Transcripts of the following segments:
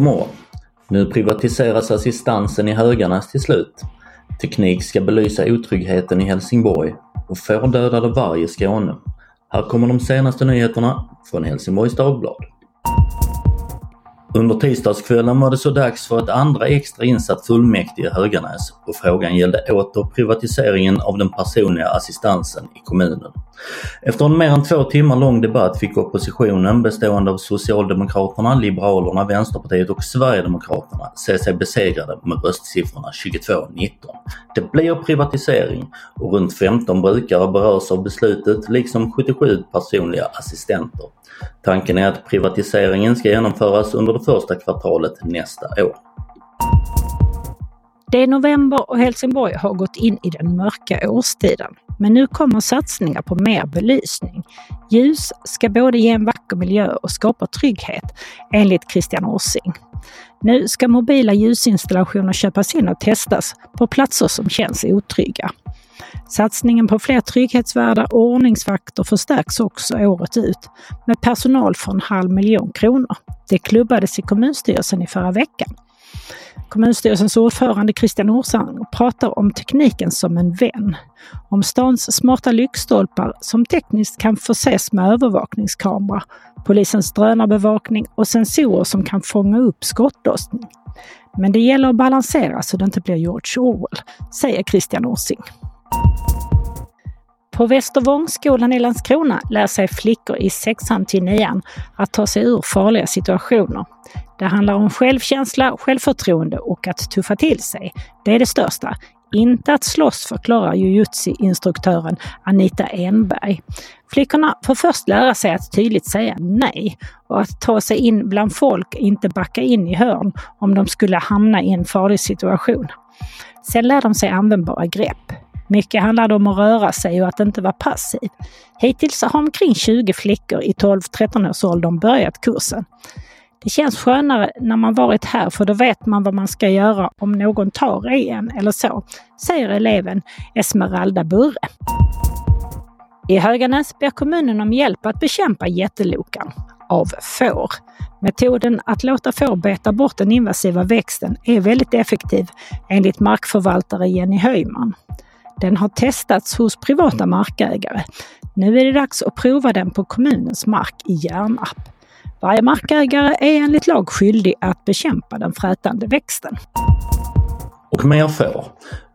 God morgon! Nu privatiseras assistansen i Höganäs till slut. Teknik ska belysa otryggheten i Helsingborg och får dödade varg i Skåne. Här kommer de senaste nyheterna från Helsingborgs Dagblad. Under tisdagskvällen var det så dags för ett andra extra insatt fullmäktige i Höganäs och frågan gällde åter privatiseringen av den personliga assistansen i kommunen. Efter en mer än två timmar lång debatt fick oppositionen bestående av Socialdemokraterna, Liberalerna, Vänsterpartiet och Sverigedemokraterna se sig besegrade med röstsiffrorna 22-19. Det blir privatisering och runt 15 brukare berörs av beslutet liksom 77 personliga assistenter. Tanken är att privatiseringen ska genomföras under det första kvartalet nästa år. Det är november och Helsingborg har gått in i den mörka årstiden. Men nu kommer satsningar på mer belysning. Ljus ska både ge en vacker miljö och skapa trygghet, enligt Christian Orsing. Nu ska mobila ljusinstallationer köpas in och testas på platser som känns otrygga. Satsningen på fler trygghetsvärdar och ordningsvakter förstärks också året ut med personal för en halv miljon kronor. Det klubbades i kommunstyrelsen i förra veckan. Kommunstyrelsens ordförande Christian Orsang pratar om tekniken som en vän. Om stans smarta lyktstolpar som tekniskt kan förses med övervakningskamera, polisens drönarbevakning och sensorer som kan fånga upp skottlossning. Men det gäller att balansera så det inte blir George Orwell, säger Christian Orsing. På Västervångsskolan i Landskrona lär sig flickor i sexan till nian att ta sig ur farliga situationer. Det handlar om självkänsla, självförtroende och att tuffa till sig. Det är det största. Inte att slåss, förklarar jujutsu-instruktören Anita Enberg. Flickorna får först lära sig att tydligt säga nej och att ta sig in bland folk, inte backa in i hörn om de skulle hamna i en farlig situation. Sen lär de sig användbara grepp. Mycket handlade om att röra sig och att inte vara passiv. Hittills har omkring 20 flickor i 12-13 årsåldern börjat kursen. Det känns skönare när man varit här för då vet man vad man ska göra om någon tar i en eller så, säger eleven Esmeralda Burre. I Höganäs ber kommunen om hjälp att bekämpa jättelokan av får. Metoden att låta får beta bort den invasiva växten är väldigt effektiv enligt markförvaltare Jenny Höjman. Den har testats hos privata markägare. Nu är det dags att prova den på kommunens mark i Hjärnarp. Varje markägare är enligt lag skyldig att bekämpa den frätande växten. Och mer får.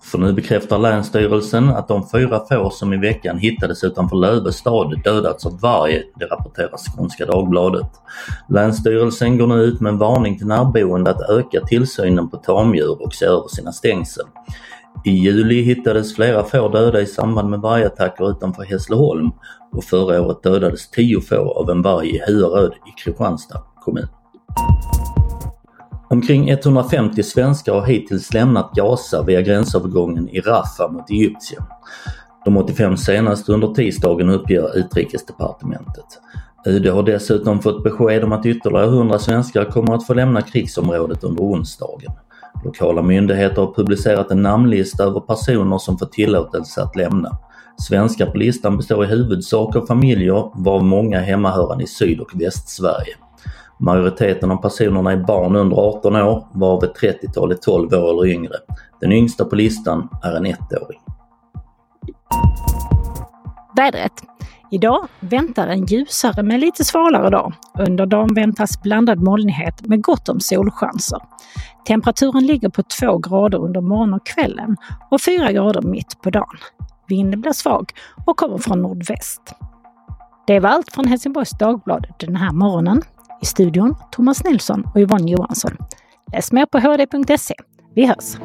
För nu bekräftar Länsstyrelsen att de fyra får som i veckan hittades utanför Lövestad dödats av varg, det rapporterar Skånska Dagbladet. Länsstyrelsen går nu ut med en varning till närboende att öka tillsynen på tamdjur och se över sina stängsel. I juli hittades flera får döda i samband med vargattacker utanför Hässleholm och förra året dödades tio får av en varg i Huaröd i Kristianstad kommun. Omkring 150 svenskar har hittills lämnat Gaza via gränsövergången i Rafah mot Egypten. De 85 senaste under tisdagen uppger utrikesdepartementet. UD har dessutom fått besked om att ytterligare 100 svenskar kommer att få lämna krigsområdet under onsdagen. Lokala myndigheter har publicerat en namnlista över personer som får tillåtelse att lämna. Svenskar på listan består i huvudsak av familjer, varav många hemmahörande i Syd och Västsverige. Majoriteten av personerna är barn under 18 år, varav ett 30-tal är 12 år eller yngre. Den yngsta på listan är en ettåring. Vädret. Idag väntar en ljusare men lite svalare dag. Under dagen väntas blandad molnighet med gott om solchanser. Temperaturen ligger på 2 grader under morgonen och kvällen och 4 grader mitt på dagen. Vinden blir svag och kommer från nordväst. Det var allt från Helsingborgs Dagblad den här morgonen. I studion Thomas Nilsson och Yvonne Johansson. Läs mer på hd.se. Vi hörs!